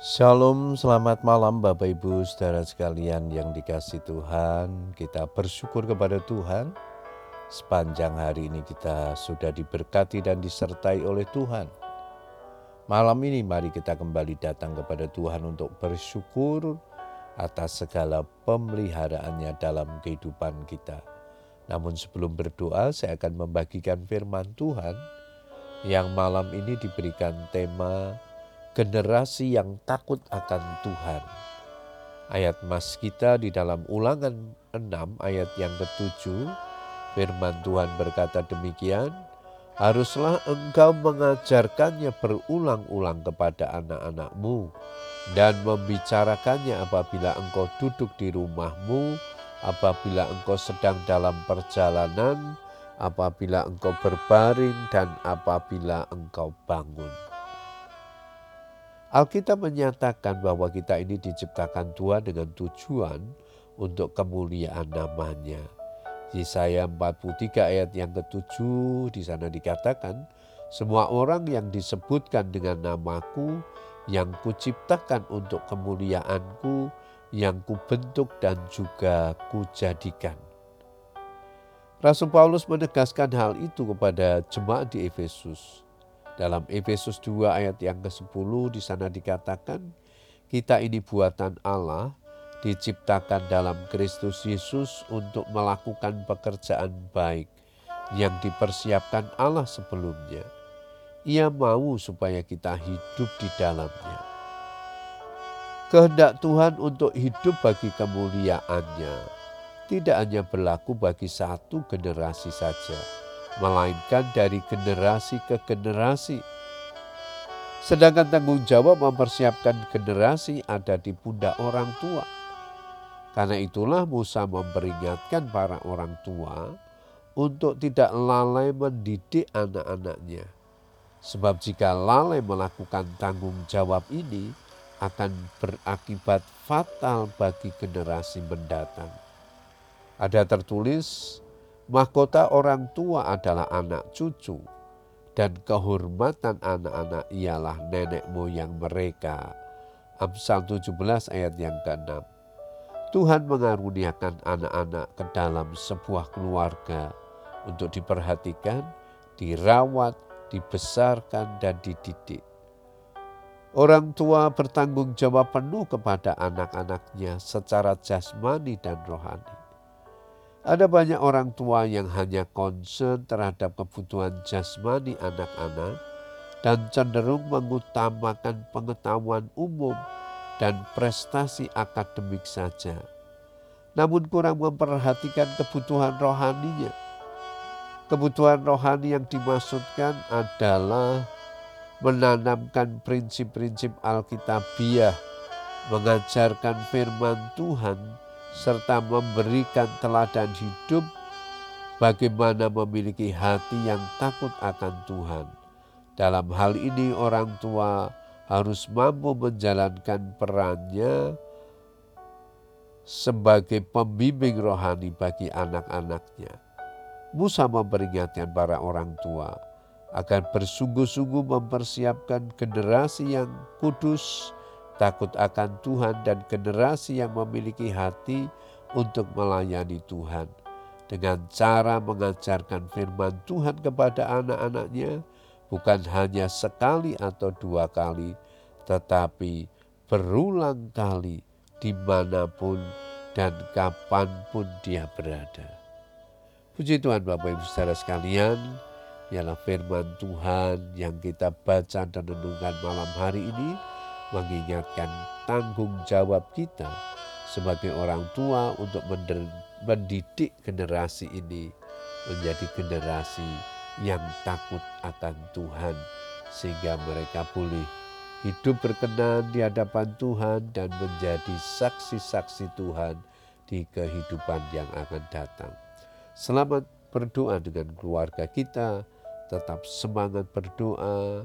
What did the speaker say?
Shalom, selamat malam Bapak Ibu saudara sekalian yang dikasih Tuhan. Kita bersyukur kepada Tuhan. Sepanjang hari ini kita sudah diberkati dan disertai oleh Tuhan. Malam ini mari kita kembali datang kepada Tuhan untuk bersyukur atas segala pemeliharaannya dalam kehidupan kita. Namun sebelum berdoa saya akan membagikan firman Tuhan yang malam ini diberikan tema generasi yang takut akan Tuhan. Ayat mas kita di dalam ulangan 6 ayat yang ketujuh, firman Tuhan berkata demikian, Haruslah engkau mengajarkannya berulang-ulang kepada anak-anakmu dan membicarakannya apabila engkau duduk di rumahmu, apabila engkau sedang dalam perjalanan, apabila engkau berbaring dan apabila engkau bangun. Alkitab menyatakan bahwa kita ini diciptakan Tuhan dengan tujuan untuk kemuliaan namanya. Yesaya 43 ayat yang ketujuh di sana dikatakan, semua orang yang disebutkan dengan namaku, yang kuciptakan untuk kemuliaanku, yang kubentuk dan juga kujadikan. Rasul Paulus menegaskan hal itu kepada jemaat di Efesus. Dalam Efesus 2 ayat yang ke-10 di sana dikatakan, kita ini buatan Allah, diciptakan dalam Kristus Yesus untuk melakukan pekerjaan baik yang dipersiapkan Allah sebelumnya. Ia mau supaya kita hidup di dalamnya. Kehendak Tuhan untuk hidup bagi kemuliaannya tidak hanya berlaku bagi satu generasi saja melainkan dari generasi ke generasi. Sedangkan tanggung jawab mempersiapkan generasi ada di pundak orang tua. Karena itulah Musa memperingatkan para orang tua untuk tidak lalai mendidik anak-anaknya. Sebab jika lalai melakukan tanggung jawab ini akan berakibat fatal bagi generasi mendatang. Ada tertulis Mahkota orang tua adalah anak cucu, dan kehormatan anak-anak ialah nenek moyang mereka. Amsal 17 ayat yang ke-6. Tuhan mengaruniakan anak-anak ke dalam sebuah keluarga untuk diperhatikan, dirawat, dibesarkan, dan dididik. Orang tua bertanggung jawab penuh kepada anak-anaknya secara jasmani dan rohani. Ada banyak orang tua yang hanya concern terhadap kebutuhan jasmani anak-anak dan cenderung mengutamakan pengetahuan umum dan prestasi akademik saja. Namun kurang memperhatikan kebutuhan rohaninya. Kebutuhan rohani yang dimaksudkan adalah menanamkan prinsip-prinsip Alkitabiah, mengajarkan firman Tuhan, serta memberikan teladan hidup bagaimana memiliki hati yang takut akan Tuhan. Dalam hal ini orang tua harus mampu menjalankan perannya sebagai pembimbing rohani bagi anak-anaknya. Musa memperingatkan para orang tua agar bersungguh-sungguh mempersiapkan generasi yang kudus, takut akan Tuhan dan generasi yang memiliki hati untuk melayani Tuhan. Dengan cara mengajarkan firman Tuhan kepada anak-anaknya, bukan hanya sekali atau dua kali, tetapi berulang kali di mana pun dan kapan pun dia berada. Puji Tuhan Bapak Ibu saudara sekalian, ialah firman Tuhan yang kita baca dan renungkan malam hari ini mengingatkan tanggung jawab kita sebagai orang tua untuk mendidik generasi ini menjadi generasi yang takut akan Tuhan sehingga mereka boleh hidup berkenan di hadapan Tuhan dan menjadi saksi-saksi Tuhan di kehidupan yang akan datang. Selamat berdoa dengan keluarga kita, tetap semangat berdoa,